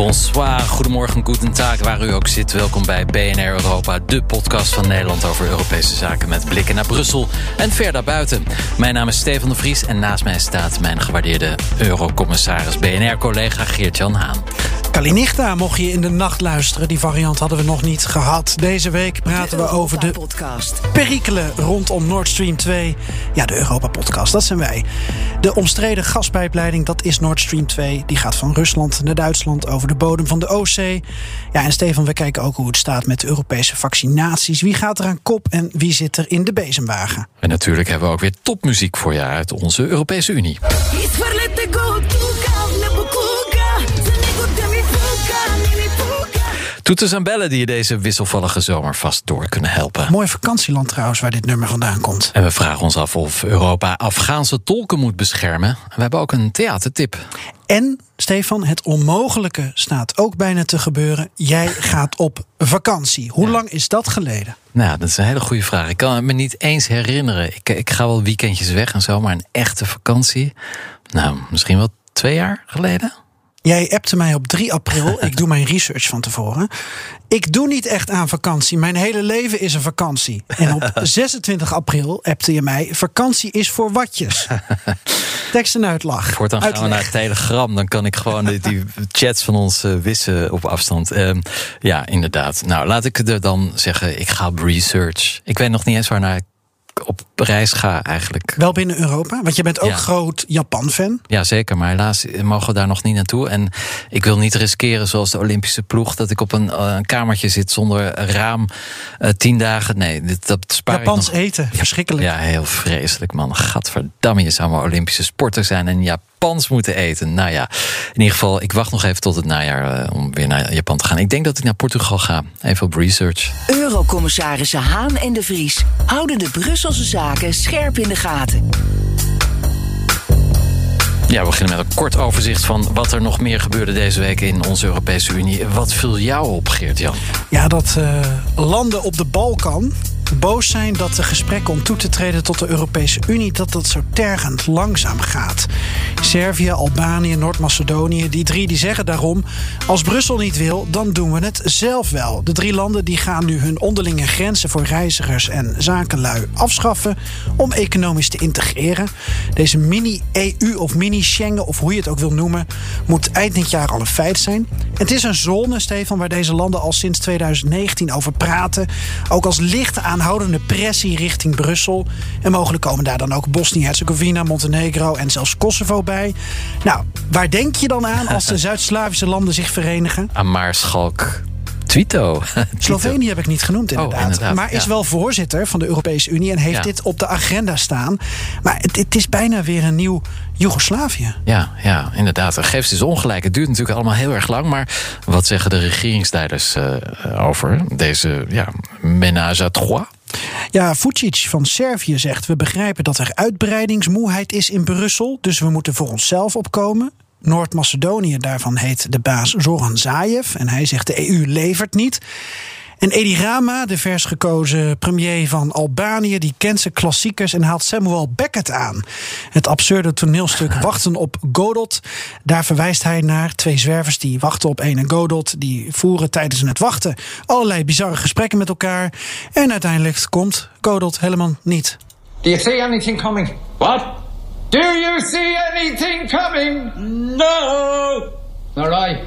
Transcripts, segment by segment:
Bonsoir, goedemorgen, guten tag, waar u ook zit. Welkom bij BNR Europa, de podcast van Nederland over Europese zaken... met blikken naar Brussel en ver daarbuiten. Mijn naam is Stefan de Vries en naast mij staat mijn gewaardeerde eurocommissaris... BNR-collega Geert-Jan Haan. Kalinichta mocht je in de nacht luisteren. Die variant hadden we nog niet gehad. Deze week praten we over de perikelen rondom Nord Stream 2. Ja, de Europa-podcast, dat zijn wij. De omstreden gaspijpleiding, dat is Nord Stream 2. Die gaat van Rusland naar Duitsland over de bodem van de Oostzee. Ja, en Stefan, we kijken ook hoe het staat met de Europese vaccinaties. Wie gaat er aan kop en wie zit er in de bezemwagen? En natuurlijk hebben we ook weer topmuziek voor je uit onze Europese Unie. Toeters en bellen die je deze wisselvallige zomer vast door kunnen helpen. Mooi vakantieland trouwens, waar dit nummer vandaan komt. En we vragen ons af of Europa Afghaanse tolken moet beschermen. We hebben ook een theatertip. En, Stefan, het onmogelijke staat ook bijna te gebeuren. Jij gaat op vakantie. Hoe lang is dat geleden? Nou, dat is een hele goede vraag. Ik kan me niet eens herinneren. Ik, ik ga wel weekendjes weg en zo, maar een echte vakantie. Nou, misschien wel twee jaar geleden. Jij appte mij op 3 april. Ik doe mijn research van tevoren. Ik doe niet echt aan vakantie. Mijn hele leven is een vakantie. En op 26 april appte je mij: vakantie is voor watjes. Tekst en uitlag. Voortaan gaan we naar Telegram. Dan kan ik gewoon die, die chats van ons uh, wissen op afstand. Uh, ja, inderdaad. Nou, laat ik er dan zeggen: ik ga op research. Ik weet nog niet eens waar naar op reis ga eigenlijk. Wel binnen Europa? Want je bent ook groot Japan-fan. Ja, zeker. Maar helaas mogen we daar nog niet naartoe. En ik wil niet riskeren, zoals de Olympische ploeg... dat ik op een, eh, een kamertje zit zonder raam uh, tien dagen. Nee, dit, dat spaar Japans nog... eten, verschrikkelijk. Ja, heel vreselijk, man. Gadverdamme, je zou maar Olympische sporter zijn... en Japan Japans moeten eten. Nou ja, in ieder geval, ik wacht nog even tot het najaar uh, om weer naar Japan te gaan. Ik denk dat ik naar Portugal ga. Even op research. Eurocommissarissen Haan en de Vries houden de Brusselse zaken scherp in de gaten. Ja, we beginnen met een kort overzicht van wat er nog meer gebeurde deze week in onze Europese Unie. Wat viel jou op, Geert-Jan? Ja, dat uh, landen op de Balkan boos zijn dat de gesprekken om toe te treden tot de Europese Unie dat dat zo tergend langzaam gaat. Servië, Albanië, Noord-Macedonië, die drie die zeggen daarom: als Brussel niet wil, dan doen we het zelf wel. De drie landen die gaan nu hun onderlinge grenzen voor reizigers en zakenlui afschaffen om economisch te integreren. Deze mini-EU of mini-Schengen of hoe je het ook wil noemen, moet eind dit jaar al een feit zijn. Het is een zone, Stefan, waar deze landen al sinds 2019 over praten, ook als licht aan aanhoudende pressie richting Brussel. En mogelijk komen daar dan ook Bosnië-Herzegovina, Montenegro en zelfs Kosovo bij. Nou, waar denk je dan aan als de Zuid-Slavische landen zich verenigen? Aan Maarschalk. Twito. Slovenië heb ik niet genoemd, inderdaad. Oh, inderdaad maar is wel voorzitter van de Europese Unie en heeft dit op de agenda staan. Maar het, het is bijna weer een nieuw Joegoslavië. Ja, ja, inderdaad. Geef ze ongelijk. Het duurt natuurlijk allemaal heel erg lang. Maar wat zeggen de regeringsleiders uh, over deze ja, ménage à trois? Ja, Vucic van Servië zegt: We begrijpen dat er uitbreidingsmoeheid is in Brussel. Dus we moeten voor onszelf opkomen. Noord-Macedonië, daarvan heet de baas Zoran Zaev. En hij zegt: de EU levert niet. En Edi Rama, de vers gekozen premier van Albanië, die kent zijn klassiekers en haalt Samuel Beckett aan. Het absurde toneelstuk Wachten op Godot. Daar verwijst hij naar twee zwervers die wachten op een en Godot. Die voeren tijdens het wachten allerlei bizarre gesprekken met elkaar. En uiteindelijk komt Godot helemaal niet. Do you see anything coming? What? Do you see anything coming? No! Alright.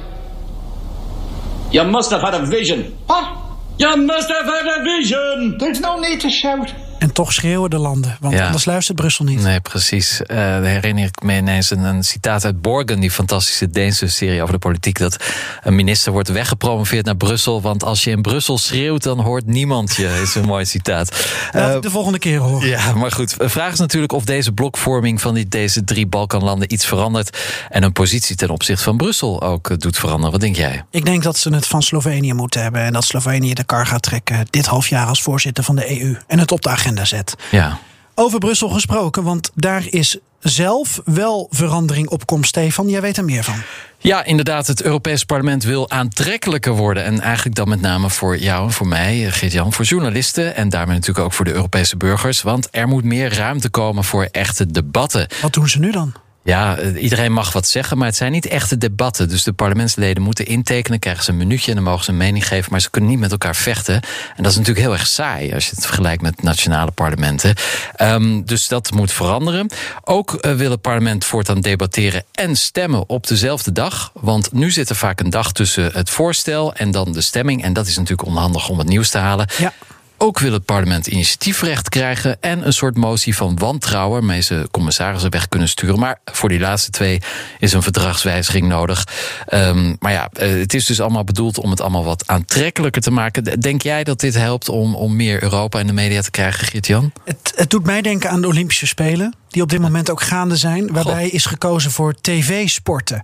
You must have had a vision. What? You must have had a vision! There's no need to shout. En toch schreeuwen de landen, want ja. anders luistert Brussel niet. Nee, precies. Uh, herinner ik me ineens een, een, citaat uit Borgen, die fantastische Deense serie over de politiek. Dat een minister wordt weggepromoveerd naar Brussel. Want als je in Brussel schreeuwt, dan hoort niemand je. is een mooi citaat. Uh, de volgende keer horen. Ja, maar goed. De vraag is natuurlijk of deze blokvorming van die, deze drie Balkanlanden iets verandert. En een positie ten opzichte van Brussel ook eh, doet veranderen. Wat denk jij? Ik denk dat ze het van Slovenië moeten hebben. En dat Slovenië de kar gaat trekken dit half jaar als voorzitter van de EU. En het op de agenda zet. Ja. Over Brussel gesproken, want daar is zelf wel verandering op komst, Stefan. Jij weet er meer van. Ja, inderdaad. Het Europees Parlement wil aantrekkelijker worden. En eigenlijk dan met name voor jou en voor mij, Geert-Jan, voor journalisten. En daarmee natuurlijk ook voor de Europese burgers. Want er moet meer ruimte komen voor echte debatten. Wat doen ze nu dan? Ja, eh, iedereen mag wat zeggen, maar het zijn niet echte debatten. Dus de parlementsleden moeten intekenen, krijgen ze een minuutje en dan mogen ze een mening geven, maar ze kunnen niet met elkaar vechten. En dat is natuurlijk heel erg saai als je het vergelijkt met nationale parlementen. Um, dus dat moet veranderen. Ook uh, wil het parlement voortaan debatteren en stemmen op dezelfde dag. Want nu zit er vaak een dag tussen het voorstel en dan de stemming. En dat is natuurlijk onhandig om het nieuws te halen. Ja. Ook wil het parlement initiatiefrecht krijgen en een soort motie van wantrouwen waarmee ze commissarissen weg kunnen sturen. Maar voor die laatste twee is een verdragswijziging nodig. Um, maar ja, eh, het is dus allemaal bedoeld om het allemaal wat aantrekkelijker te maken. Denk jij dat dit helpt om, om meer Europa in de media te krijgen, Geert-Jan? Het, het doet mij denken aan de Olympische Spelen die op dit moment ook gaande zijn. Waarbij is gekozen voor tv-sporten.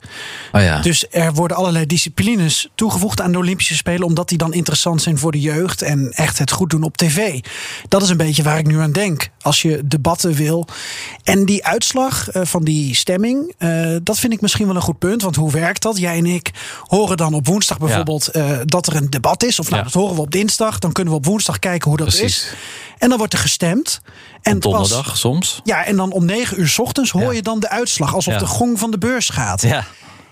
Oh ja. Dus er worden allerlei disciplines toegevoegd aan de Olympische Spelen. Omdat die dan interessant zijn voor de jeugd. En echt het goed doen op tv. Dat is een beetje waar ik nu aan denk. Als je debatten wil. En die uitslag uh, van die stemming. Uh, dat vind ik misschien wel een goed punt. Want hoe werkt dat? Jij en ik horen dan op woensdag bijvoorbeeld ja. uh, dat er een debat is. Of nou, ja. dat horen we op dinsdag. Dan kunnen we op woensdag kijken hoe dat Precies. is. En dan wordt er gestemd. En donderdag pas, soms. Ja, en dan om negen uur s ochtends hoor ja. je dan de uitslag. Alsof de gong van de beurs gaat. Ja,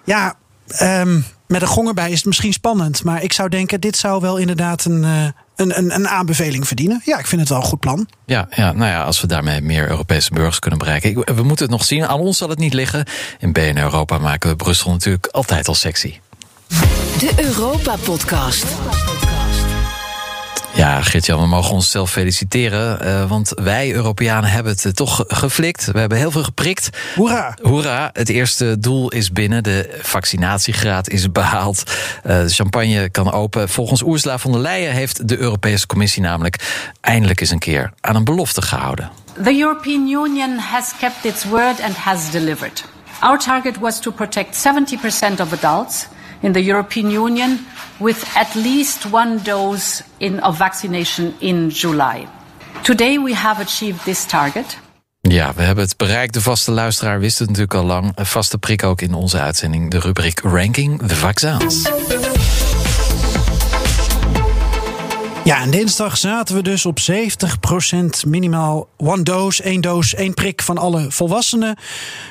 ja um, met een gong erbij is het misschien spannend. Maar ik zou denken, dit zou wel inderdaad een, uh, een, een, een, aanbeveling verdienen. Ja, ik vind het wel een goed plan. Ja, ja, nou ja, als we daarmee meer Europese burgers kunnen bereiken. Ik, we moeten het nog zien. Aan ons zal het niet liggen. In BN Europa maken we Brussel natuurlijk altijd al sexy. De Europa-podcast. Ja, Gert-Jan, we mogen onszelf feliciteren. Uh, want wij Europeanen hebben het uh, toch geflikt. We hebben heel veel geprikt. Hoera! Hoera! Het eerste doel is binnen. De vaccinatiegraad is behaald. Uh, de champagne kan open. Volgens Ursula von der Leyen heeft de Europese Commissie namelijk eindelijk eens een keer aan een belofte gehouden. The European Union has kept its word and has delivered. Our target was to protect 70% of adults in the European Union with at least one dose in, of vaccination in July. Today we have achieved this target. Ja, we hebben het bereikt. De vaste luisteraar wist het natuurlijk al lang. Een vaste prik ook in onze uitzending. De rubriek Ranking de Vaccins. Ja, en dinsdag zaten we dus op 70% minimaal one dose, één doos, één prik van alle volwassenen.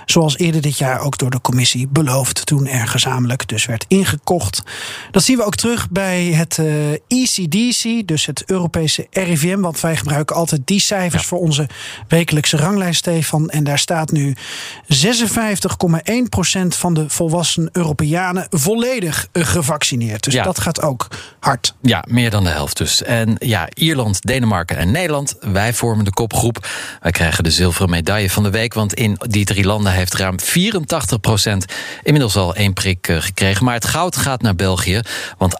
Zoals eerder dit jaar ook door de commissie beloofd, toen er gezamenlijk dus werd ingekocht. Dat zien we ook terug bij het uh, ECDC, dus het Europese RIVM. Want wij gebruiken altijd die cijfers ja. voor onze wekelijkse ranglijst, Stefan. En daar staat nu 56,1% van de volwassen Europeanen volledig gevaccineerd. Dus Ja. dat gaat ook hard. Ja, meer dan de helft dus. En ja, Ierland, Denemarken en Nederland, wij vormen de kopgroep. Wij krijgen de zilveren medaille van de week, want in die drie landen heeft ruim 84% inmiddels al één prik eh, gekregen. Maar het goud gaat naar België, want 68%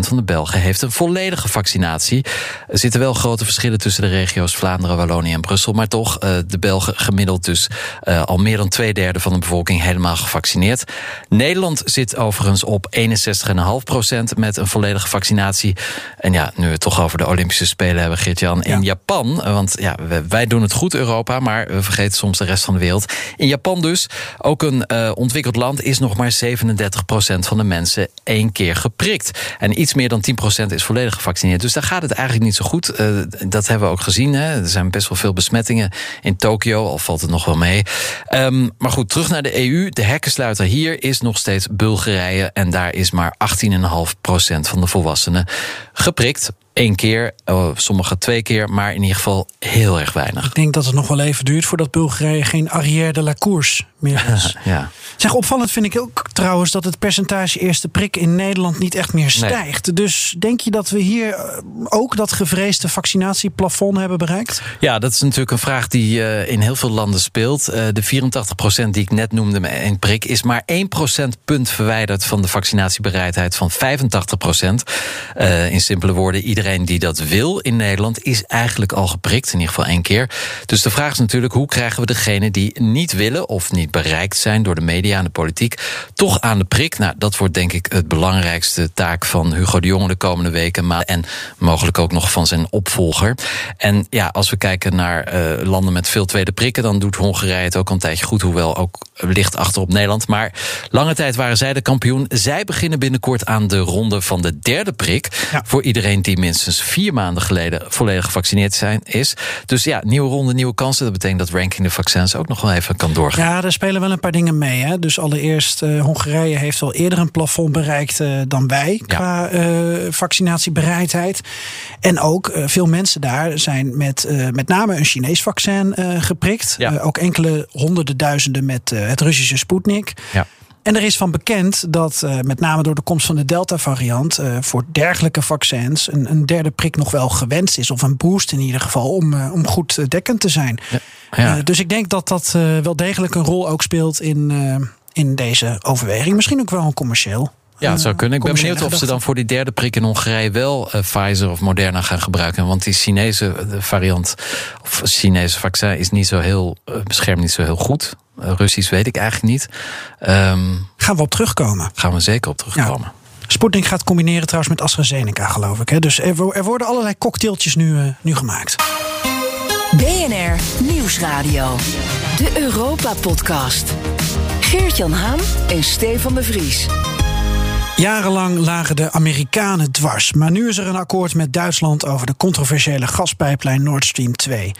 van de Belgen heeft een volledige vaccinatie. Er zitten wel grote verschillen tussen de regio's Vlaanderen, Wallonië en Brussel, maar toch, eh, de Belgen gemiddeld dus eh, al meer dan twee derde van de bevolking helemaal gevaccineerd. Nederland zit overigens op 61,5% met een volledige vaccinatie. En ja, nu we het toch over de Olympische Spelen hebben, Geert-Jan. In Ja. Japan, want ja, wij doen het goed, Europa, maar we vergeten soms de rest van de wereld. In Japan dus, ook een eh, ontwikkeld land, is nog maar 37% van de mensen één keer geprikt. En iets meer dan 10% is volledig gevaccineerd. Dus daar gaat het eigenlijk niet zo goed. Eh, dat hebben we ook gezien. Hè. Er zijn best wel veel besmettingen in Tokio, al valt het nog wel mee. Ehm, maar goed, terug naar de EU. De hekkensluiter hier is nog steeds Bulgarije. En daar is maar 18,5% van de volwassenen geprikt. Eén keer, oh, sommigen twee keer, maar in ieder geval heel erg weinig. Ik denk dat het nog wel even duurt voordat Bulgarije geen arrière de la course meer is. Ja. Zeg, opvallend vind ik ook trouwens dat het percentage eerste prik in Nederland niet echt meer stijgt. Dus denk je dat we hier eh, ook dat gevreesde vaccinatieplafond hebben bereikt? Ja, dat is natuurlijk een vraag die eh, in heel veel landen speelt. Eh, de 84% die ik net noemde met één prik... is maar 1 procentpunt verwijderd van de vaccinatiebereidheid van 85%. Eh, in simpele woorden, iedereen die dat wil in Nederland... is eigenlijk al geprikt, in ieder geval één keer. Dus de vraag is natuurlijk, hoe krijgen we degenen die niet willen... of niet bereikt zijn door de media en de politiek... toch aan de prik? Nou, dat wordt denk ik het belangrijkste taak van Hugo de Jonge... de komende weken, maar en mogelijk ook nog van zijn opvolger. En ja, als we kijken naar eh, landen met veel tweede prikken... dan doet Hongarije het ook al een tijdje goed. Hoewel ook ligt achter op Nederland. Maar lange tijd waren zij de kampioen. Zij beginnen binnenkort aan de ronde van de derde prik. Ja. Voor iedereen die minstens vier maanden geleden volledig gevaccineerd zijn, is. Dus ja, nieuwe ronde, nieuwe kansen. Dat betekent dat ranking de vaccins ook nog wel even kan doorgaan. Ja, er spelen wel een paar dingen mee. Hè? Dus allereerst, eh, Hongarije heeft al eerder een plafond bereikt eh, dan wij qua eh, vaccinatiebereidheid. En ook veel mensen daar zijn met met name een Chinees vaccin geprikt. Ja. Ook enkele honderden duizenden met het Russische Sputnik. Ja. En er is van bekend dat eh, met name door de komst van de Delta-variant eh, voor dergelijke vaccins een, een derde prik nog wel gewenst is, of een boost in ieder geval, om, eh, om goed dekkend te zijn. Ja. Dus ik denk dat dat wel degelijk een rol ook speelt in, in deze overweging. Misschien ook wel een commercieel. Ja, het zou kunnen. Ik ben benieuwd of ze dan voor die derde prik in Hongarije wel Pfizer of Moderna gaan gebruiken. Want die Chinese variant of Chinese vaccin is niet zo heel, beschermt niet zo heel goed. Eh, Russisch weet ik eigenlijk niet. Ehm Gaan we op terugkomen. gaan we zeker op terugkomen. Sputnik gaat combineren trouwens met AstraZeneca, geloof ik. Hè? Dus er, er worden allerlei cocktailtjes nu, eh, nu gemaakt. BNR Nieuwsradio. De Europa-podcast. Geert-Jan Haan en Stefan de Vries. Jarenlang lagen de Amerikanen dwars. Maar nu is er een akkoord met Duitsland over de controversiële gaspijplijn Nord Stream 2.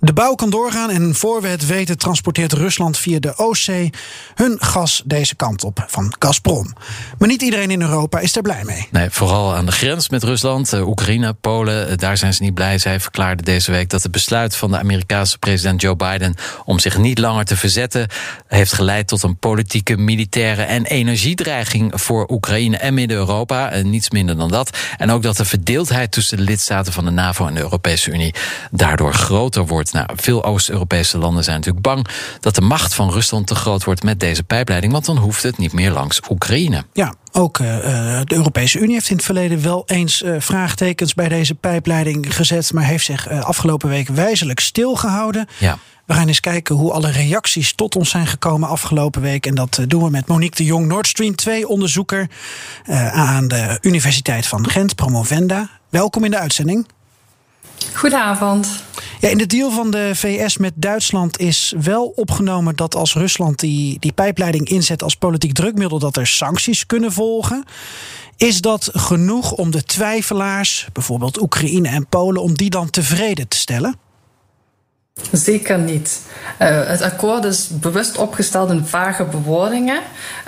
De bouw kan doorgaan en voor we het weten transporteert Rusland via de Oostzee hun gas deze kant op van Gazprom. Maar niet iedereen in Europa is er blij mee. Nee, vooral aan de grens met Rusland, eh, Oekraïne, Polen, eh, daar zijn ze niet blij. Zij verklaarden deze week dat het besluit van de Amerikaanse president Joe Biden om zich niet langer te verzetten heeft geleid tot een politieke, militaire en energiedreiging voor Oekraïne en Midden-Europa. En niets minder dan dat. En ook dat de verdeeldheid tussen de lidstaten van de NAVO en de Europese Unie daardoor groter wordt. Nou, veel Oost-Europese landen zijn natuurlijk bang dat de macht van Rusland te groot wordt met deze pijpleiding, want dan hoeft het niet meer langs Oekraïne. Ja, ook eh, eh, de Europese Unie heeft in het verleden wel eens eh, vraagtekens bij deze pijpleiding gezet, maar heeft zich eh, afgelopen week wijzelijk stilgehouden. Ja. We gaan eens kijken hoe alle reacties tot ons zijn gekomen afgelopen week. En dat eh, doen we met Monique de Jong, Nord Stream 2-onderzoeker eh, aan de Universiteit van Gent, promovenda. Welkom in de uitzending. Goedenavond. Ja, in de deal van de VS met Duitsland is wel opgenomen dat als Rusland die, die pijpleiding inzet als politiek drukmiddel, dat er sancties kunnen volgen. Is dat genoeg om de twijfelaars, bijvoorbeeld Oekraïne en Polen, om die dan tevreden te stellen? Zeker niet. Uh, het akkoord is bewust opgesteld in vage bewoordingen.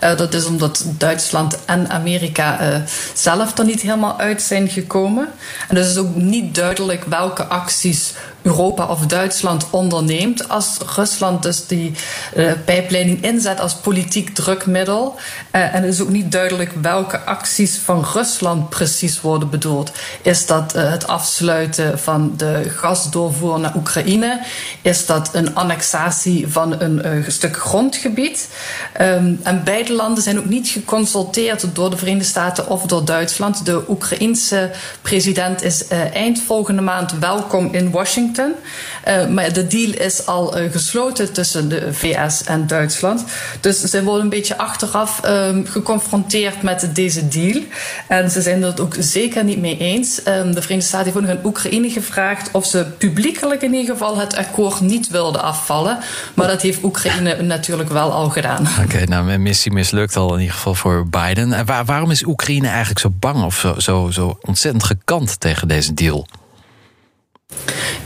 Uh, dat is omdat Duitsland en Amerika uh, zelf er niet helemaal uit zijn gekomen. En dus is ook niet duidelijk welke acties Europa of Duitsland onderneemt als Rusland dus die uh, pijpleiding inzet als politiek drukmiddel. Uh, en het is ook niet duidelijk welke acties van Rusland precies worden bedoeld. Is dat uh, het afsluiten van de gasdoorvoer naar Oekraïne? Is dat een annexatie van een stuk grondgebied? Um, en beide landen zijn ook niet geconsulteerd door de Verenigde Staten of door Duitsland. De Oekraïense president is eind volgende maand welkom in Washington. Uh, maar de deal is al uh, gesloten tussen de VS en Duitsland. Dus ze worden een beetje achteraf um, geconfronteerd met deze deal. En ze zijn het ook zeker niet mee eens. Um, de Verenigde Staten hebben aan Oekraïne gevraagd of ze publiekelijk in ieder geval het akkoord niet wilden afvallen. Maar dat heeft Oekraïne natuurlijk wel al gedaan. Oké, nou, mijn missie mislukt al in ieder geval voor Biden. En waar, waarom is Oekraïne eigenlijk zo bang of zo, zo, zo ontzettend gekant tegen deze deal?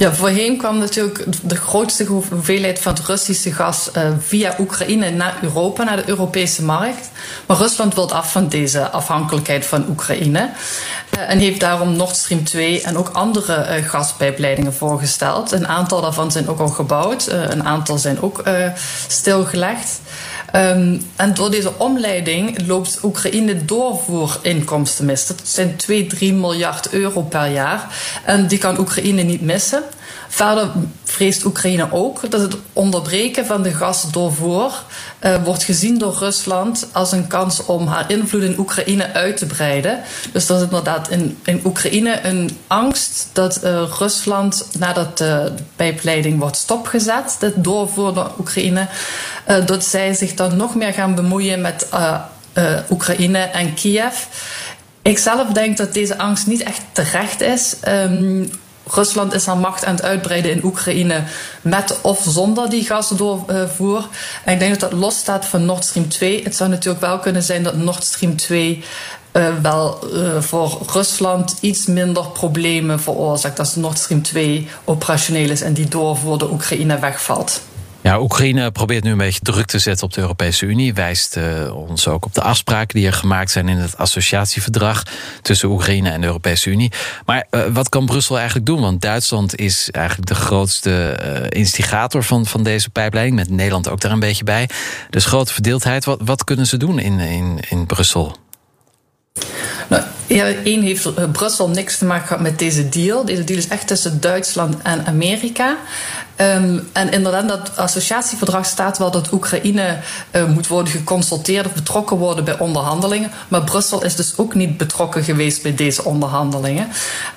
Ja, voorheen kwam natuurlijk de grootste hoeveelheid van het Russische gas uh, via Oekraïne naar Europa, naar de Europese markt. Maar Rusland wil af van deze afhankelijkheid van Oekraïne. Uh, en heeft daarom Nord Stream 2 en ook andere uh, gaspijpleidingen voorgesteld. Een aantal daarvan zijn ook al gebouwd, een aantal zijn ook stilgelegd. Um, en door deze omleiding loopt Oekraïne doorvoerinkomsten mis. Dat zijn 2, 3 miljard euro per jaar. En die kan Oekraïne niet missen. Verder vreest Oekraïne ook dat het onderbreken van de gasdoorvoer uh, wordt gezien door Rusland als een kans om haar invloed in Oekraïne uit te breiden. Dus dat is inderdaad in, in Oekraïne een angst dat uh, Rusland, nadat de pijpleiding wordt stopgezet, de doorvoer naar Oekraïne, uh, dat zij zich dan nog meer gaan bemoeien met Oekraïne en Kiev. Ik zelf denk dat deze angst niet echt terecht is. Um, Rusland is haar macht aan het uitbreiden in Oekraïne met of zonder die gasdoorvoer. En ik denk dat dat losstaat van Nord Stream 2. Het zou natuurlijk wel kunnen zijn dat Nord Stream 2 uh, wel uh, voor Rusland iets minder problemen veroorzaakt als Nord Stream 2 operationeel is en die door voor de Oekraïne wegvalt. Ja, Oekraïne probeert nu een beetje druk te zetten op de Europese Unie. Wijst uh, ons ook op de afspraken die er gemaakt zijn in het associatieverdrag tussen Oekraïne en de Europese Unie. Maar uh, wat kan Brussel eigenlijk doen? Want Duitsland is eigenlijk de grootste uh, instigator van, van deze pijpleiding, met Nederland ook daar een beetje bij. Dus grote verdeeldheid. Wat, wat kunnen ze doen in, in, in Brussel? Nou, één heeft Brussel niks te maken gehad met deze deal. Deze deal is echt tussen Duitsland en Amerika. Um, en inderdaad, dat associatieverdrag staat wel dat Oekraïne uh, moet worden geconsulteerd of betrokken worden bij onderhandelingen. Maar Brussel is dus ook niet betrokken geweest bij deze onderhandelingen.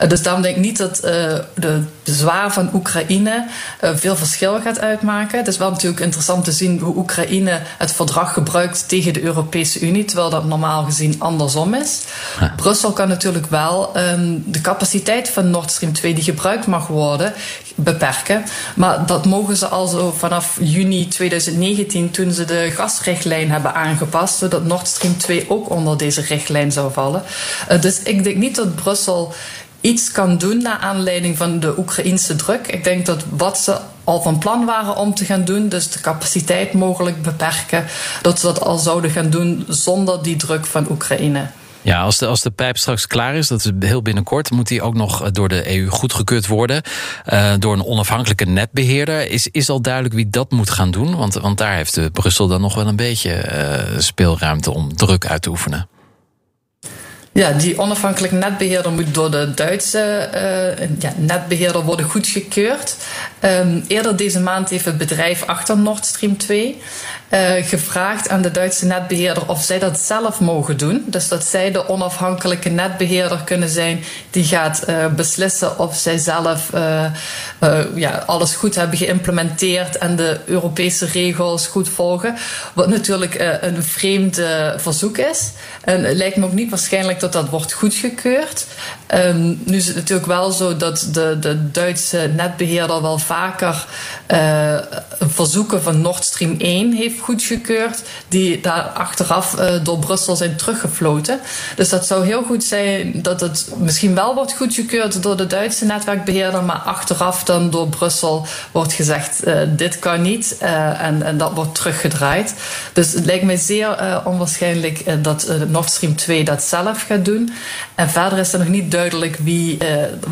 Uh, dus daarom denk ik niet dat uh, de bezwaar van Oekraïne veel verschil gaat uitmaken. Het is wel natuurlijk interessant te zien hoe Oekraïne het verdrag gebruikt tegen de Europese Unie, terwijl dat normaal gezien andersom is. Ja. Brussel kan natuurlijk wel um, de capaciteit van Nord Stream 2 die gebruikt mag worden beperken. Maar dat mogen ze al zo vanaf juni 2019, toen ze de gasrichtlijn hebben aangepast, zodat Nord Stream 2 ook onder deze richtlijn zou vallen. Uh, dus ik denk niet dat Brussel iets kan doen naar aanleiding van de Oekraïnse druk. Ik denk dat wat ze al van plan waren om te gaan doen, dus de capaciteit mogelijk beperken, dat ze dat al zouden gaan doen zonder die druk van Oekraïne. Ja, als de, als de pijp straks klaar is, dat is heel binnenkort, moet die ook nog door de EU goedgekeurd worden. Uh, door een onafhankelijke netbeheerder. Is, is al duidelijk wie dat moet gaan doen? Want, want daar heeft Brussel dan nog wel een beetje speelruimte om druk uit te oefenen. Ja, die onafhankelijke netbeheerder moet door de Duitse ja, netbeheerder worden goedgekeurd. Um, eerder deze maand heeft het bedrijf achter Nord Stream 2 uh, gevraagd aan de Duitse netbeheerder of zij dat zelf mogen doen. Dus dat zij de onafhankelijke netbeheerder kunnen zijn die gaat uh, beslissen of zij zelf ja, alles goed hebben geïmplementeerd en de Europese regels goed volgen. Wat natuurlijk een vreemd verzoek is. En het lijkt me ook niet waarschijnlijk dat dat wordt goedgekeurd. Um, nu is het natuurlijk wel zo dat de, de Duitse netbeheerder wel vaker uh, verzoeken van Nord Stream 1 heeft goedgekeurd, die daar achteraf uh, door Brussel zijn teruggefloten. Dus dat zou heel goed zijn dat het misschien wel wordt goedgekeurd door de Duitse netwerkbeheerder, maar achteraf dan door Brussel wordt gezegd: uh, dit kan niet en, en dat wordt teruggedraaid. Dus het lijkt mij zeer onwaarschijnlijk dat Nord Stream 2 dat zelf gaat doen. En verder is er nog niet duidelijk wie,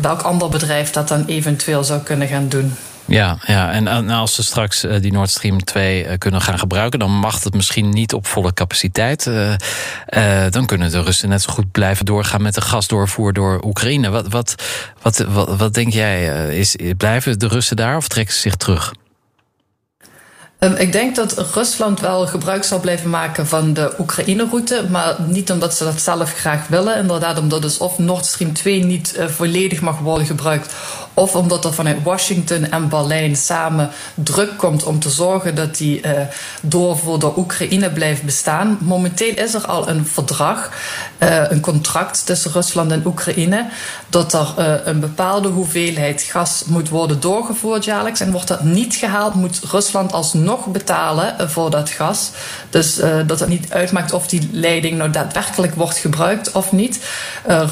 welk ander bedrijf dat dan eventueel zou kunnen gaan doen. Ja, ja, en als ze straks die Nord Stream 2 kunnen gaan gebruiken, dan mag het misschien niet op volle capaciteit. Uh, dan kunnen de Russen net zo goed blijven doorgaan met de gasdoorvoer door Oekraïne. Wat, wat, wat, wat, wat denk jij? Is, blijven de Russen daar of trekken ze zich terug? Um, ik denk dat Rusland wel gebruik zal blijven maken van de Oekraïne-route, maar niet omdat ze dat zelf graag willen. Inderdaad, omdat dus of Nord Stream 2 niet uh, volledig mag worden gebruikt, of omdat er vanuit Washington en Berlijn samen druk komt om te zorgen dat die uh, door voor de Oekraïne blijft bestaan. Momenteel is er al een verdrag, uh, een contract tussen Rusland en Oekraïne, dat er een bepaalde hoeveelheid gas moet worden doorgevoerd jaarlijks. En wordt dat niet gehaald, moet Rusland alsnog betalen voor dat gas. Dus dat het niet uitmaakt of die leiding nou daadwerkelijk wordt gebruikt of niet.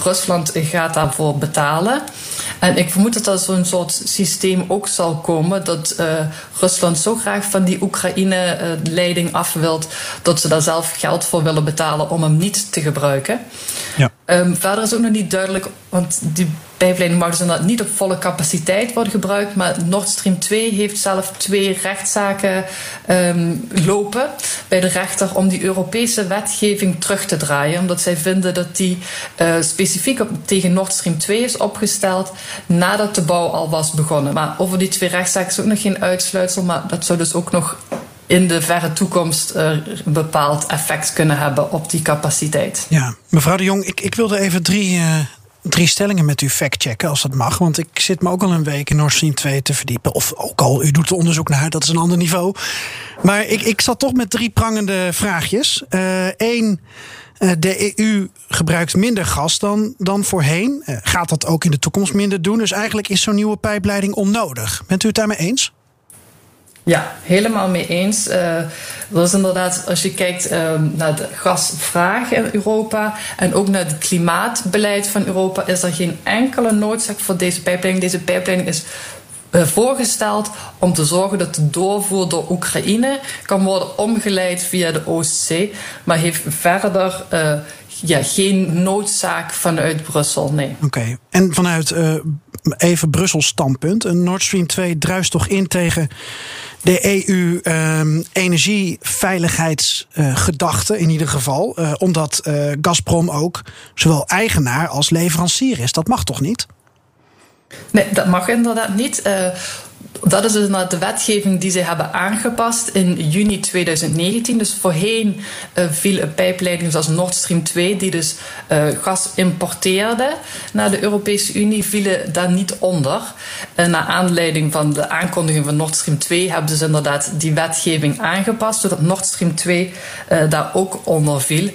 Rusland gaat daarvoor betalen. En ik vermoed dat er zo'n soort systeem ook zal komen. Dat uh, Rusland zo graag van die Oekraïne-leiding af wilt. dat ze daar zelf geld voor willen betalen om hem niet te gebruiken. Ja. Um, verder is ook nog niet duidelijk, want die pijpleiding mag dus niet op volle capaciteit worden gebruikt. Maar Nord Stream 2 heeft zelf twee rechtszaken um, lopen bij de rechter om die Europese wetgeving terug te draaien. Omdat zij vinden dat die uh, specifiek tegen Nord Stream 2 is opgesteld nadat de bouw al was begonnen. Maar over die twee rechtszaken is ook nog geen uitsluitsel, maar dat zou dus ook nog in de verre toekomst uh, een bepaald effect kunnen hebben op die capaciteit. Ja, mevrouw de Jong, ik, ik wilde even drie, uh, drie stellingen met u factchecken, als dat mag. Want ik zit me ook al een week in Nord Stream 2 te verdiepen. Of ook al, u doet er onderzoek naar, dat is een ander niveau. Maar ik, ik zat toch met drie prangende vraagjes. Eén. Uh, de EU gebruikt minder gas dan, dan voorheen. gaat dat ook in de toekomst minder doen? Dus eigenlijk is zo'n nieuwe pijpleiding onnodig. Bent u het daarmee eens? Ja, helemaal mee eens. Uh, dat is inderdaad, als je kijkt uh, naar de gasvraag in Europa en ook naar het klimaatbeleid van Europa, is er geen enkele noodzaak voor deze pijpleiding. Deze pijpleiding is uh, voorgesteld om te zorgen dat de doorvoer door Oekraïne kan worden omgeleid via de Oostzee, maar heeft verder ja, geen noodzaak vanuit Brussel, nee. Oké, en vanuit even Brussels standpunt, een Nord Stream 2 druist toch in tegen de EU-energieveiligheidsgedachte in ieder geval. Uh, omdat uh, Gazprom ook zowel eigenaar als leverancier is. Dat mag toch niet? Nee, dat mag inderdaad niet. Uh, dat is dus de wetgeving die ze hebben aangepast in juni 2019. Dus voorheen uh, viel een pijpleiding zoals Nord Stream 2, die dus uh, gas importeerde naar de Europese Unie, vielen daar niet onder. En naar aanleiding van de aankondiging van Nord Stream 2 hebben ze inderdaad die wetgeving aangepast, zodat Nord Stream 2 uh, daar ook onder viel.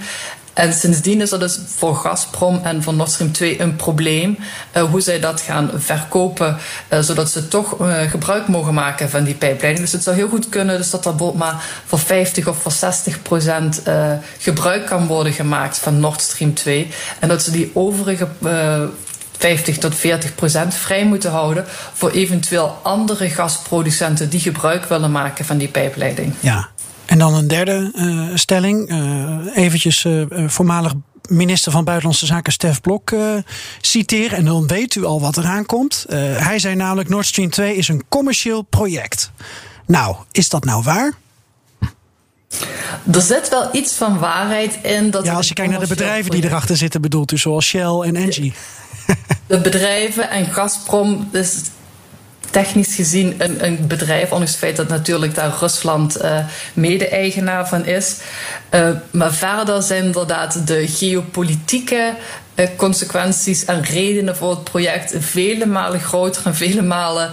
En sindsdien is dat dus voor Gazprom en voor Nord Stream 2 een probleem. Uh, hoe zij dat gaan verkopen, uh, zodat ze toch uh, gebruik mogen maken van die pijpleiding. Dus het zou heel goed kunnen dus dat er bijvoorbeeld maar voor 50 of voor 60 procent gebruik kan worden gemaakt van Nord Stream 2. En dat ze die overige 50 tot 40 procent vrij moeten houden voor eventueel andere gasproducenten die gebruik willen maken van die pijpleiding. Ja, en dan een derde uh, stelling. Uh, eventjes uh, voormalig minister van Buitenlandse Zaken Stef Blok citeren. En dan weet u al wat eraan komt. hij zei namelijk: Nord Stream 2 is een commercieel project. Nou, is dat nou waar? Er zit wel iets van waarheid in. Dat ja, als je kijkt naar de bedrijven die erachter zitten, bedoelt u, zoals Shell en Engie. De bedrijven en Gazprom, dus technisch gezien een, een bedrijf, ondanks het feit dat natuurlijk daar Rusland uh, mede-eigenaar van is. Uh, maar verder zijn inderdaad de geopolitieke uh, consequenties en redenen voor het project vele malen groter en vele malen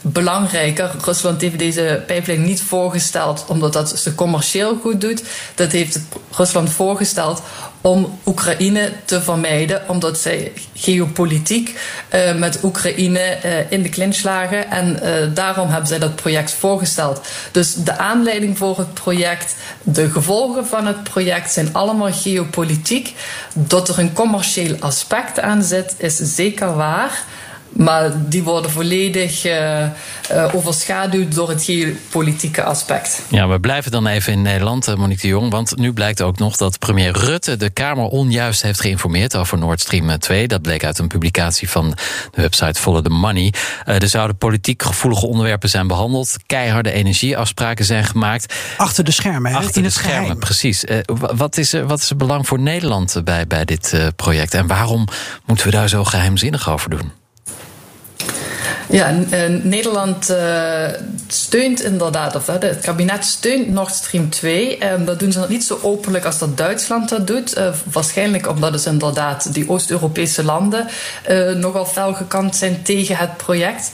belangrijker. Rusland heeft deze pijplijn niet voorgesteld omdat dat ze commercieel goed doet. Dat heeft Rusland voorgesteld om Oekraïne te vermijden, omdat zij geopolitiek uh, met Oekraïne uh, in de clinch lagen. En uh, daarom hebben zij dat project voorgesteld. Dus de aanleiding voor het project, de gevolgen van het project zijn allemaal geopolitiek. Dat er een commercieel aspect aan zit, is zeker waar. Maar die worden volledig uh, uh, overschaduwd door het geopolitieke aspect. Ja, we blijven dan even in Nederland, Monique de Jong. Want nu blijkt ook nog dat premier Rutte de Kamer onjuist heeft geïnformeerd over Nord Stream 2. Dat bleek uit een publicatie van de website Follow the Money. Uh, er zouden politiek gevoelige onderwerpen zijn behandeld. Keiharde energieafspraken zijn gemaakt. Achter de schermen, Achter in de het schermen, geheim. precies. wat, is, wat is het belang voor Nederland bij, bij dit project? En waarom moeten we daar zo geheimzinnig over doen? Ja, Nederland uh, steunt inderdaad, of het kabinet steunt Nord Stream 2. Um, dat doen ze niet zo openlijk als dat Duitsland dat doet. Uh, waarschijnlijk omdat dus inderdaad die Oost-Europese landen nogal fel gekant zijn tegen het project.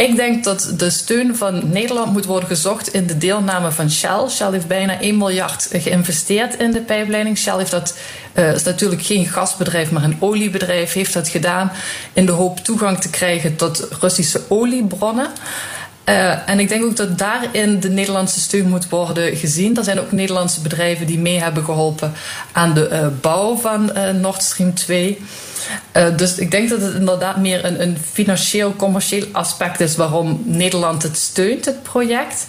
Ik denk dat de steun van Nederland moet worden gezocht in de deelname van Shell. Shell heeft bijna 1 miljard geïnvesteerd in de pijpleiding. Shell heeft dat, uh, is natuurlijk geen gasbedrijf, maar een oliebedrijf, heeft dat gedaan in de hoop toegang te krijgen tot Russische oliebronnen. Uh, en ik denk ook dat daarin de Nederlandse steun moet worden gezien. Er zijn ook Nederlandse bedrijven die mee hebben geholpen aan de uh, bouw van uh, Nord Stream 2. dus ik denk dat het inderdaad meer een, een financieel, commercieel aspect is waarom Nederland het steunt, het project.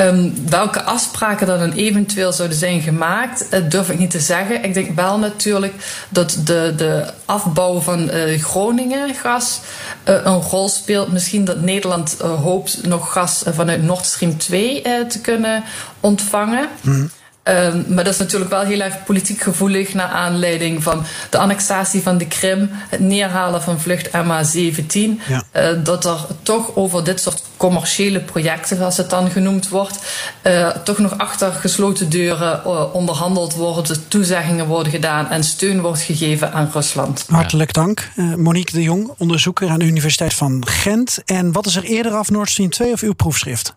Um, welke afspraken er dan eventueel zouden zijn gemaakt, uh, durf ik niet te zeggen. Ik denk wel natuurlijk dat de, de afbouw van uh, Groningen gas uh, een rol speelt. Misschien dat Nederland hoopt nog gas vanuit Nord Stream 2 te kunnen ontvangen. Mm. Um, maar dat is natuurlijk wel heel erg politiek gevoelig naar aanleiding van de annexatie van de Krim, het neerhalen van vlucht MH17. Ja. Uh, dat er toch over dit soort commerciële projecten, zoals het dan genoemd wordt, uh, toch nog achter gesloten deuren uh, onderhandeld worden, toezeggingen worden gedaan en steun wordt gegeven aan Rusland. Hartelijk dank. Monique de Jong, onderzoeker aan de Universiteit van Gent. En wat is er eerder af, Nord Stream 2 of uw proefschrift?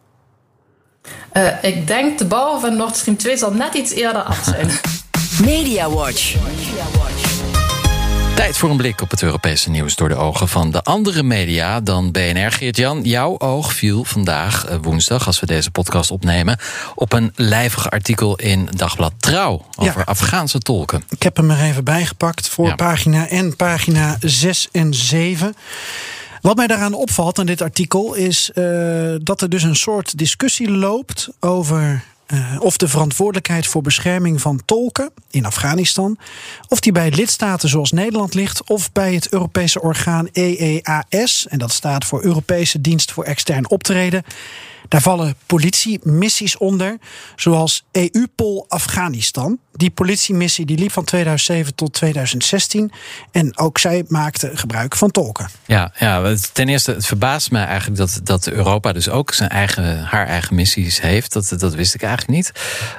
Uh, ik denk de bouw van Nord Stream 2 zal net iets eerder af zijn. Mediawatch. Tijd voor een blik op het Europese nieuws door de ogen van de andere media dan BNR. Geert-Jan, jouw oog viel vandaag, eh, woensdag, als we deze podcast opnemen, op een lijvig artikel in Dagblad Trouw over Ja. Afghaanse tolken. Ik heb hem er even bijgepakt voor Ja. pagina en pagina 6 en 7. Wat mij daaraan opvalt aan dit artikel is eh, dat er dus een soort discussie loopt over eh, of de verantwoordelijkheid voor bescherming van tolken in Afghanistan, of die bij lidstaten zoals Nederland ligt, of bij het Europese orgaan EEAS, en dat staat voor Europese Dienst voor Extern Optreden. Daar vallen politiemissies onder, zoals EUPOL Afghanistan. Die politiemissie die liep van 2007 tot 2016. En ook zij maakte gebruik van tolken. Ja, ja, ten eerste, het verbaast me eigenlijk dat, dat Europa dus ook zijn eigen, haar eigen missies heeft. Dat, dat wist ik eigenlijk niet.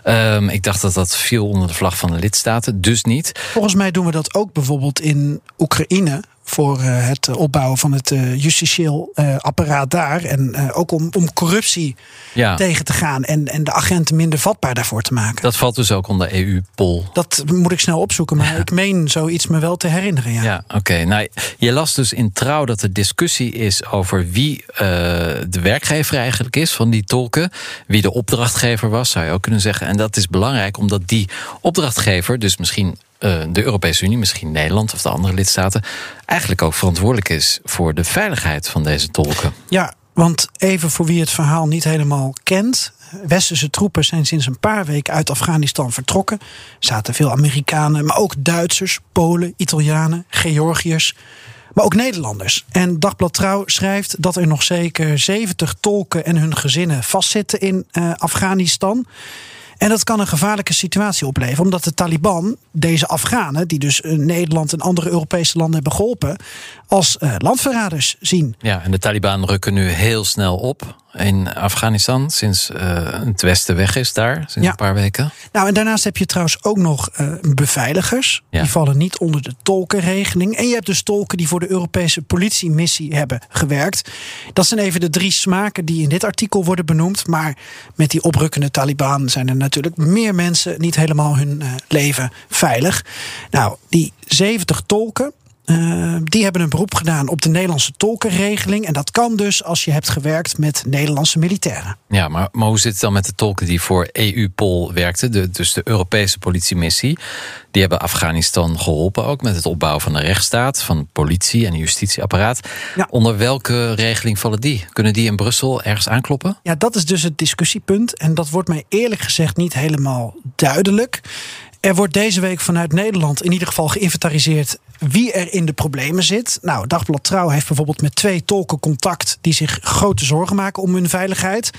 Ehm, ik dacht dat dat viel onder de vlag van de lidstaten, dus niet. Volgens mij doen we dat ook bijvoorbeeld in Oekraïne. Voor eh, het eh, opbouwen van het eh, justitieel apparaat daar. En ook om, om corruptie Ja, tegen te gaan. En, en de agenten minder vatbaar daarvoor te maken. dat valt dus ook onder EU-pol. Dat moet ik snel opzoeken. Maar ik meen zoiets me wel te herinneren. Ja. Ja, oké. Nou, je las dus in trouw dat er discussie is over wie de werkgever eigenlijk is van die tolken. Wie de opdrachtgever was, zou je ook kunnen zeggen. En dat is belangrijk omdat die opdrachtgever, dus misschien de Europese Unie, misschien Nederland of de andere lidstaten, eigenlijk ook verantwoordelijk is voor de veiligheid van deze tolken. Ja, want even voor wie het verhaal niet helemaal kent. Westerse troepen zijn sinds een paar weken uit Afghanistan vertrokken. Er zaten veel Amerikanen, maar ook Duitsers, Polen, Italianen, Georgiërs. Maar ook Nederlanders. En Dagblad Trouw schrijft dat er nog zeker 70 tolken en hun gezinnen vastzitten in eh, Afghanistan. En dat kan een gevaarlijke situatie opleveren, omdat de Taliban deze Afghanen, die dus eh, Nederland en andere Europese landen hebben geholpen, als eh, landverraders zien. Ja, en de Taliban rukken nu heel snel op in Afghanistan sinds eh, het Westen weg is daar, sinds Ja. een paar weken. Nou, en daarnaast heb je trouwens ook nog beveiligers. Ja. Die vallen niet onder de tolkenregeling. En je hebt dus tolken die voor de Europese politiemissie hebben gewerkt. Dat zijn even de drie smaken die in dit artikel worden benoemd. Maar met die oprukkende Taliban zijn er natuurlijk meer mensen niet helemaal hun eh, leven veilig. Nou, die 70 tolken. Eh, die hebben een beroep gedaan op de Nederlandse tolkenregeling. En dat kan dus als je hebt gewerkt met Nederlandse militairen. Ja, maar, maar hoe zit het dan met de tolken die voor EU-POL werkten, de, dus de Europese politiemissie? Die hebben Afghanistan geholpen ook met het opbouwen van een rechtsstaat, van politie en justitieapparaat. Ja. Onder welke regeling vallen die? Kunnen die in Brussel ergens aankloppen? Ja, dat is dus het discussiepunt. En dat wordt mij eerlijk gezegd niet helemaal duidelijk. Er wordt deze week vanuit Nederland in ieder geval geïnventariseerd wie er in de problemen zit. Nou, Dagblad Trouw heeft bijvoorbeeld met twee tolken contact die zich grote zorgen maken om hun veiligheid.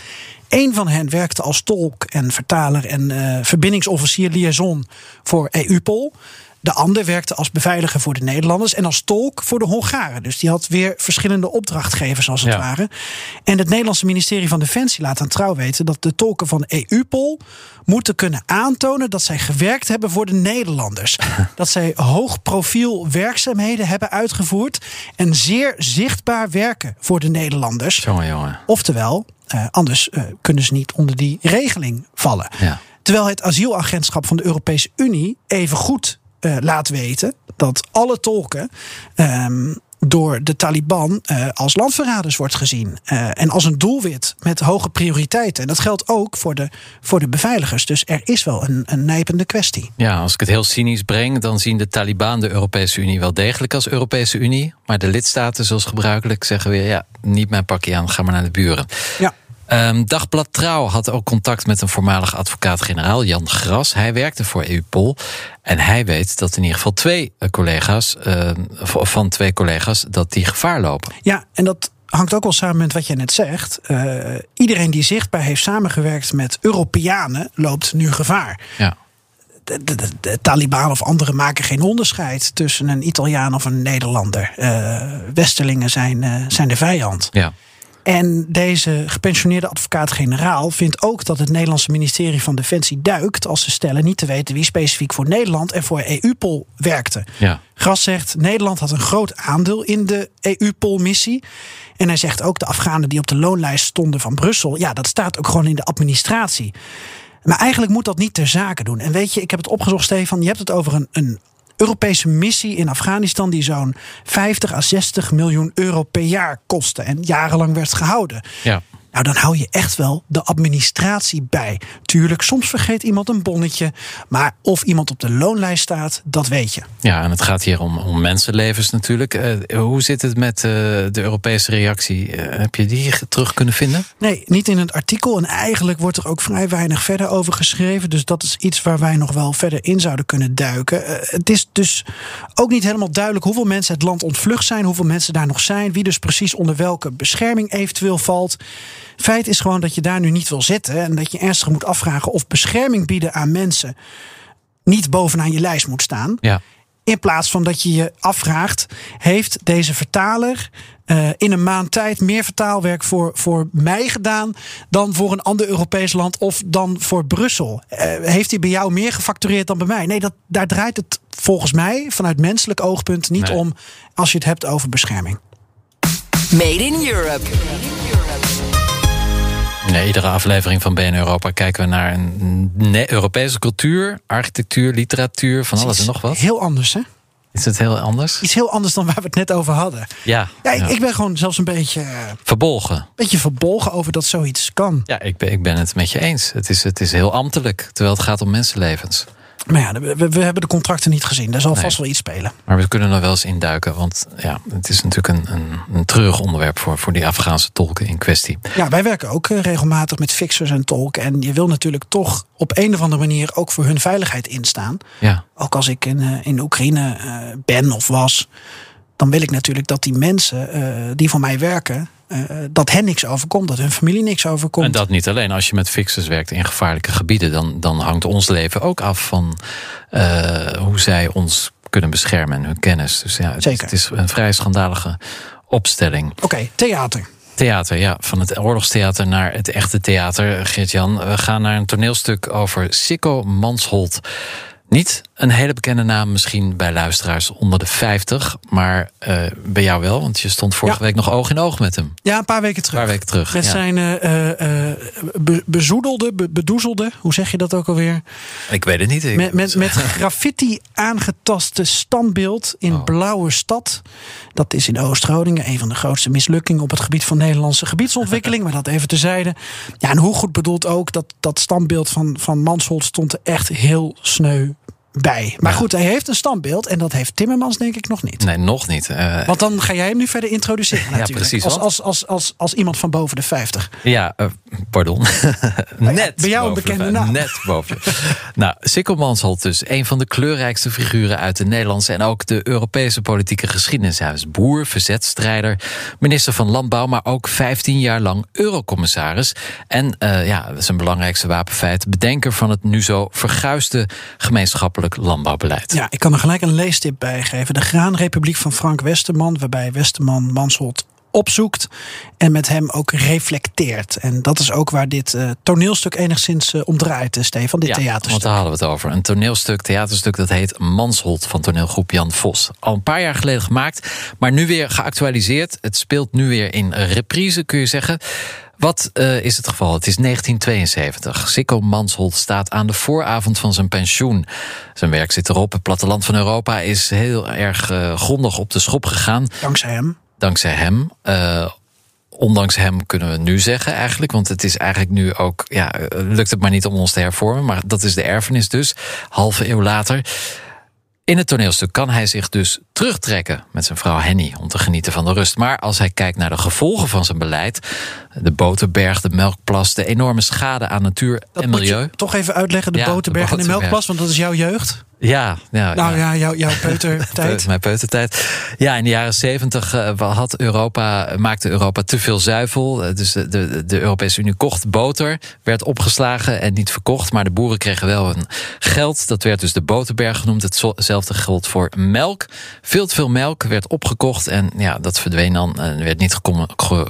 Eén van hen werkte als tolk en vertaler en eh, verbindingsofficier liaison voor EUPOL. De ander werkte als beveiliger voor de Nederlanders en als tolk voor de Hongaren. Dus die had weer verschillende opdrachtgevers als het Ja. ware. En het Nederlandse ministerie van Defensie laat aan trouw weten dat de tolken van EUPOL moeten kunnen aantonen dat zij gewerkt hebben voor de Nederlanders. dat zij hoog profiel werkzaamheden hebben uitgevoerd en zeer zichtbaar werken voor de Nederlanders. Jongen, jongen. Oftewel, eh, anders eh, kunnen ze niet onder die regeling vallen. Ja. Terwijl het asielagentschap van de Europese Unie even goed eh, laat weten dat alle tolken ehm, door de Taliban eh, als landverraders wordt gezien. Eh, en als een doelwit met hoge prioriteiten. En dat geldt ook voor de, voor de beveiligers. Dus er is wel een, een nijpende kwestie. Ja, als ik het heel cynisch breng, dan zien de Taliban de Europese Unie wel degelijk als Europese Unie. Maar de lidstaten, zoals gebruikelijk, zeggen weer: ja, niet mijn pakje aan, ga maar naar de buren. Ja. Ehm, Dagblad Trouw had ook contact met een voormalig advocaat-generaal, Jan Gras. Hij werkte voor EUPOL. En hij weet dat in ieder geval twee eh, collega's, v- van twee collega's, dat die gevaar lopen. Ja, en dat hangt ook wel samen met wat je net zegt. Eh, iedereen die zichtbaar heeft samengewerkt met Europeanen loopt nu gevaar. Ja. de, de, de, de Taliban of anderen maken geen onderscheid tussen een Italiaan of een Nederlander. Eh, Westerlingen zijn, zijn de vijand. Ja. En deze gepensioneerde advocaat-generaal vindt ook dat het Nederlandse ministerie van Defensie duikt als ze stellen niet te weten wie specifiek voor Nederland en voor EUPOL werkte. Ja. Gras zegt Nederland had een groot aandeel in de EUPOL-missie. En hij zegt ook de Afghanen die op de loonlijst stonden van Brussel, ja, dat staat ook gewoon in de administratie. Maar eigenlijk moet dat niet ter zake doen. En weet je, ik heb het opgezocht, Stefan. Je hebt het over een, een Europese missie in Afghanistan die zo'n 50 à 60 miljoen euro per jaar kostte en jarenlang werd gehouden. Ja. Nou, dan hou je echt wel de administratie bij. Tuurlijk, soms vergeet iemand een bonnetje. Maar of iemand op de loonlijst staat, dat weet je. Ja, en het gaat hier om, om mensenlevens natuurlijk. Uh, hoe zit het met uh, de Europese reactie? Uh, heb je die terug kunnen vinden? Nee, niet in het artikel. En eigenlijk wordt er ook vrij weinig verder over geschreven. Dus dat is iets waar wij nog wel verder in zouden kunnen duiken. het is dus ook niet helemaal duidelijk hoeveel mensen het land ontvlucht zijn. Hoeveel mensen daar nog zijn. Wie dus precies onder welke bescherming eventueel valt. Feit is gewoon dat je daar nu niet wil zitten. En dat je ernstig moet afvragen of bescherming bieden aan mensen niet bovenaan je lijst moet staan. Ja. In plaats van dat je je afvraagt: heeft deze vertaler uh, in een maand tijd meer vertaalwerk voor, voor mij gedaan dan voor een ander Europees land of dan voor Brussel? Uh, heeft hij bij jou meer gefactureerd dan bij mij? Nee, dat, daar draait het volgens mij vanuit menselijk oogpunt niet Nee. om als je het hebt over bescherming. Made in Europe. Nee, iedere aflevering van BN Europa kijken we naar een Europese cultuur, architectuur, literatuur, van alles en nog wat. Heel anders, hè? Is het heel anders? Iets heel anders dan waar we het net over hadden. Ja, Ja, ik, ja. ik ben gewoon zelfs een beetje, eh, verbolgen. beetje verbolgen over dat zoiets kan. Ja, ik ben, ik ben het met je eens. Het is, het is heel ambtelijk, terwijl het gaat om mensenlevens. Maar ja, we, we hebben de contracten niet gezien. Er zal Nee. vast wel iets spelen. Maar we kunnen er wel eens induiken, want ja, het is natuurlijk een, een, een treurig onderwerp voor, voor die Afghaanse tolken in kwestie. Ja, wij werken ook eh, regelmatig met fixers en tolken. En je wil natuurlijk toch op een of andere manier ook voor hun veiligheid instaan. Ja, Ook als ik in, eh, in Oekraïne eh, ben of was, dan wil ik natuurlijk dat die mensen die voor mij werken, dat hen niks overkomt, dat hun familie niks overkomt. en dat niet alleen. Als je met fixers werkt in gevaarlijke gebieden, dan, dan hangt ons leven ook af van eh, hoe zij ons kunnen beschermen en hun kennis. Dus ja, het, Zeker. het is een vrij schandalige opstelling. Oké, theater. Theater, ja. Van het oorlogstheater naar het echte theater. Geert-Jan, we gaan naar een toneelstuk over Sikko Mansholt. Niet een hele bekende naam misschien bij luisteraars onder de 50. Maar eh, bij jou wel, want je stond vorige Ja. week nog oog in oog met hem. Ja, een paar weken terug. Een paar weken terug. Met ja. zijn eh, eh, be- bezoedelde, be- bedoezelde, hoe zeg je dat ook alweer? Ik weet het niet. Ik- Met, met, met graffiti aangetaste standbeeld in Oh. Blauwe Stad. Dat is in Oost-Groningen een van de grootste mislukkingen op het gebied van Nederlandse gebiedsontwikkeling. maar dat even terzijde. Ja, en hoe goed bedoeld ook dat dat standbeeld van, van Mansholt stond er echt heel sneu bij. Maar Ja. goed, hij heeft een standbeeld en dat heeft Timmermans denk ik nog niet. Nee, nog niet. Eh, Want dan ga jij hem nu verder introduceren natuurlijk. precies, Als, als, als, als, als iemand van boven de 50. Ja, eh, pardon. Net. bij jou een boven bekende de- naam. Net boven. nou, Sikkel Mansholt dus. Een van de kleurrijkste figuren uit de Nederlandse en ook de Europese politieke geschiedenis. Hij was boer, verzetstrijder, minister van Landbouw, maar ook 15 jaar lang eurocommissaris. En eh, ja, zijn belangrijkste wapenfeit, bedenker van het nu zo verguisde gemeenschappelijk landbouwbeleid. Ja, ik kan er gelijk een leestip bij geven. De Graanrepubliek van Frank Westerman, waarbij Westerman Mansholt opzoekt en met hem ook reflecteert. En dat is ook waar dit eh, toneelstuk enigszins eh, om draait, eh, Stefan, dit Ja, want theaterstuk. daar hadden we het over. Een toneelstuk, theaterstuk dat heet Mansholt van toneelgroep Jan Vos. Al een paar jaar geleden gemaakt, maar nu weer geactualiseerd. Het speelt nu weer in reprise, kun je zeggen. Wat eh, is het geval? Het is 1972. Sikko Mansholt staat aan de vooravond van zijn pensioen. Zijn werk zit erop. Het platteland van Europa is heel erg eh, grondig op de schop gegaan Dankzij hem. dankzij hem. Eh, ondanks hem kunnen we nu zeggen eigenlijk. Want het is eigenlijk nu ook. Ja, lukt het maar niet om ons te hervormen. Maar dat is de erfenis dus. Halve eeuw later. In het toneelstuk kan hij zich dus terugtrekken met zijn vrouw Henny om te genieten van de rust. Maar als hij kijkt naar de gevolgen van zijn beleid, de boterberg, de melkplas, de enorme schade aan natuur Dat en moet milieu. je toch even uitleggen, de Ja, de boterberg en de melkplas, want dat is jouw jeugd. Ja, ja, Nou ja. ja, jouw, jouw peutertijd. Pe- Mijn peutertijd. Ja, in de jaren zeventig had Europa, maakte Europa te veel zuivel. Eh, Dus de, de, de Europese Unie kocht boter, werd opgeslagen en niet verkocht. Maar de boeren kregen wel hun geld. Dat werd dus de boterberg genoemd. Hetzelfde geldt voor melk. Veel te veel melk werd opgekocht en ja, dat verdween dan en werd niet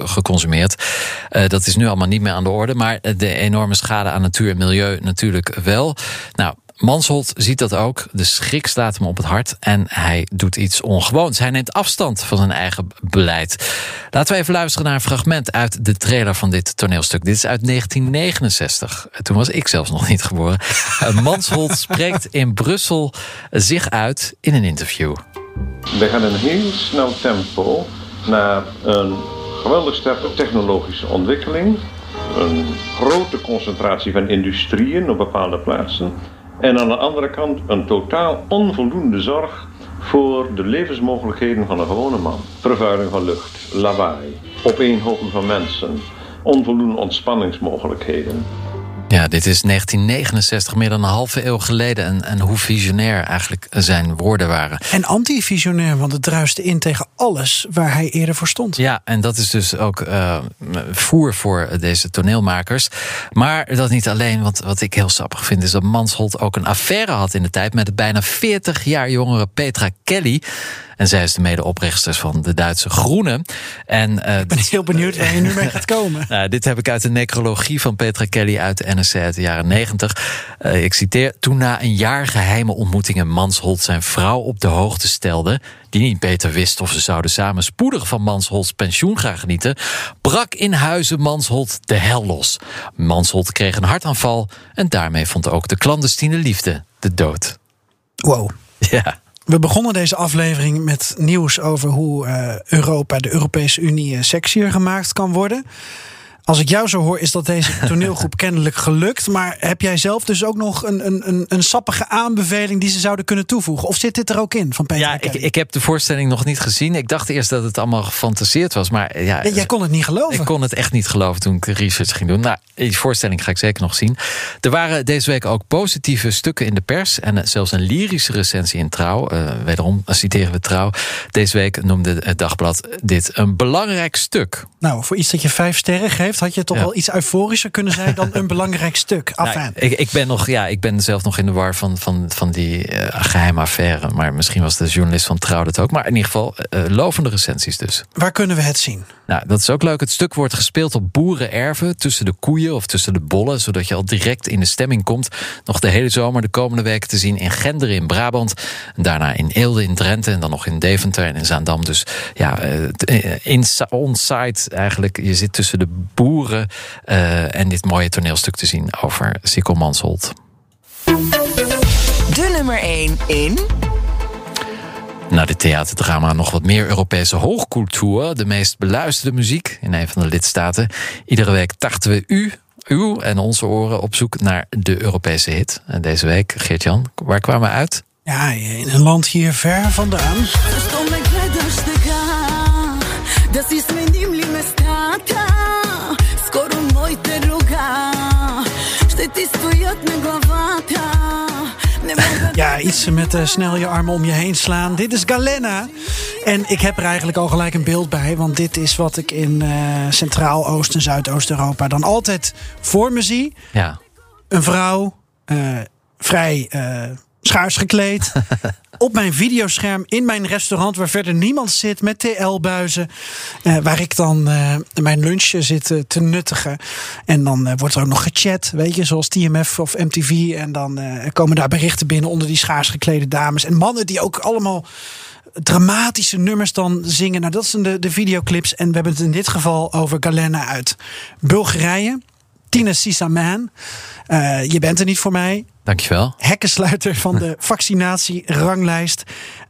geconsumeerd. Eh, dat is nu allemaal niet meer aan de orde. Maar de enorme schade aan natuur en milieu natuurlijk wel. Nou, Mansholt ziet dat ook. De schrik slaat hem op het hart en hij doet iets ongewoons. Hij neemt afstand van zijn eigen beleid. Laten we even luisteren naar een fragment uit de trailer van dit toneelstuk. Dit is uit 1969. Toen was ik zelfs nog niet geboren. Mansholt spreekt in Brussel zich uit in een interview. We gaan een heel snel tempo naar een geweldig sterke technologische ontwikkeling. Een grote concentratie van industrieën op bepaalde plaatsen. En aan de andere kant een totaal onvoldoende zorg voor de levensmogelijkheden van een gewone man. Vervuiling van lucht, lawaai, opeenhoping van mensen, onvoldoende ontspanningsmogelijkheden. Ja, dit is 1969, meer dan een halve eeuw geleden. En, en hoe visionair eigenlijk zijn woorden waren. En anti-visionair, want het druiste in tegen alles waar hij eerder voor stond. Ja, en dat is dus ook uh, voer voor deze toneelmakers. Maar dat niet alleen, want wat ik heel sappig vind... is dat Mansholt ook een affaire had in de tijd... met de bijna 40 jaar jongere Petra Kelly... En zij is de medeoprichters van de Duitse Groenen. En, uh, ik ben heel benieuwd waar je nu mee gaat komen. nou, dit heb ik uit de necrologie van Petra Kelly uit de NSC uit de jaren 90. Uh, ik citeer. Toen na een jaar geheime ontmoetingen Mansholt zijn vrouw op de hoogte stelde die niet beter wist of ze zouden samen spoedig van Mansholts pensioen gaan genieten, brak in huizen Mansholt de hel los. Mansholt kreeg een hartaanval en daarmee vond ook de clandestine liefde de dood. Wow. Ja. We begonnen deze aflevering met nieuws over hoe uh, Europa, de Europese Unie, uh, sexier gemaakt kan worden. Als ik jou zo hoor, is dat deze toneelgroep kennelijk gelukt. Maar heb jij zelf dus ook nog een, een, een, een sappige aanbeveling die ze zouden kunnen toevoegen? Of zit dit er ook in van Peter? Ja, ik, ik heb de voorstelling nog niet gezien. Ik dacht eerst dat het allemaal gefantaseerd was. Maar ja, jij kon het niet geloven. Ik kon het echt niet geloven toen ik research ging doen. Nou, die voorstelling ga ik zeker nog zien. Er waren deze week ook positieve stukken in de pers. En zelfs een lyrische recensie in Trouw. Uh, wederom citeren we Trouw. Deze week noemde het dagblad dit een belangrijk stuk. Nou, voor iets dat je vijf sterren geeft had je toch ja. wel iets euforischer kunnen zijn dan een belangrijk stuk. Nou, ik, ik, ben nog, ja, ik ben zelf nog in de war van, van, van die uh, geheime affaire. Maar misschien was de journalist van Trouw dat ook. Maar in ieder geval, uh, lovende recensies dus. Waar kunnen we het zien? Nou, dat is ook leuk. Het stuk wordt gespeeld op boerenerven tussen de koeien of tussen de bollen. Zodat je al direct in de stemming komt. Nog de hele zomer de komende weken te zien in Genderen in Brabant. Daarna in Eelde in Drenthe. En dan nog in Deventer en in Zaandam. Dus ja, in, on-site eigenlijk. Je zit tussen de boeren uh, en dit mooie toneelstuk te zien over Sikkel Mansholt. De nummer 1 in. Na dit theaterdrama nog wat meer Europese hoogcultuur. De meest beluisterde muziek in een van de lidstaten. Iedere week tarten we u, uw en onze oren op zoek naar de Europese hit. En deze week, Geert-Jan, waar kwamen we uit? Ja, in een land hier ver vandaan. Ja, iets met uh, snel je armen om je heen slaan. Dit is Galena. En ik heb er eigenlijk al gelijk een beeld bij. Want dit is wat ik in uh, Centraal, Oost en Zuidoost-Europa dan altijd voor me zie. Ja. Een vrouw, uh, vrij schaars gekleed. op mijn videoscherm in mijn restaurant waar verder niemand zit met TL-buizen. Uh, waar ik dan uh, mijn lunch zit uh, te nuttigen. En dan wordt er ook nog gechat, weet je, zoals TMF of MTV. En dan komen daar berichten binnen onder die schaars geklede dames. En mannen die ook allemaal dramatische nummers dan zingen. Nou, dat zijn de, de videoclips. En we hebben het in dit geval over Galena uit Bulgarije. Tina Sisaman. Uh, je bent er niet voor mij. Dankjewel. Hekkensluiter van de vaccinatieranglijst.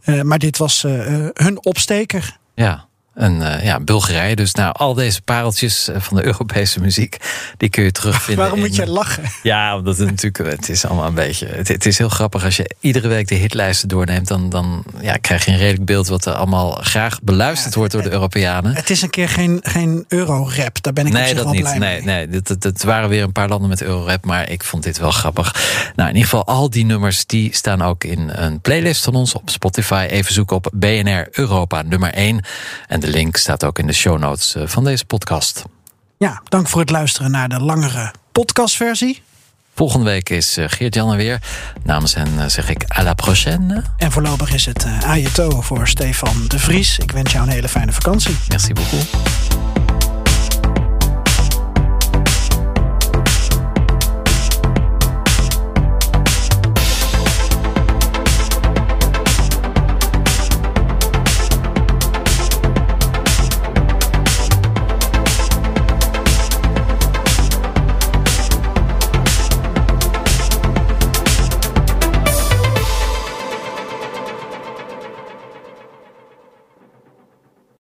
Uh, maar dit was uh, hun opsteker. Ja. En uh, ja, Bulgarije. Dus nou, al deze pareltjes van de Europese muziek, die kun je terugvinden. Waarom moet je lachen? Ja, omdat het natuurlijk, het is allemaal een beetje. Het, het, is heel grappig als je iedere week de hitlijsten doorneemt, dan, dan ja, krijg je een redelijk beeld wat er allemaal graag beluisterd ja, wordt door de Europeanen. Het is een keer geen, geen euro-rap. Daar ben ik nee, dat wel niet. blij nee, mee. nee, het, het waren weer een paar landen met euro-rap, maar ik vond dit wel grappig. Nou, in ieder geval, al die nummers die staan ook in een playlist van ons op Spotify. Even zoeken op BNR Europa nummer 1. En de link staat ook in de show notes van deze podcast. Ja, dank voor het luisteren naar de langere podcastversie. Volgende week is Geert-Jan er weer. Namens hen zeg ik à la prochaine. En voorlopig is het Ajeto voor Stefan de Vries. Ik wens jou een hele fijne vakantie. Merci beaucoup.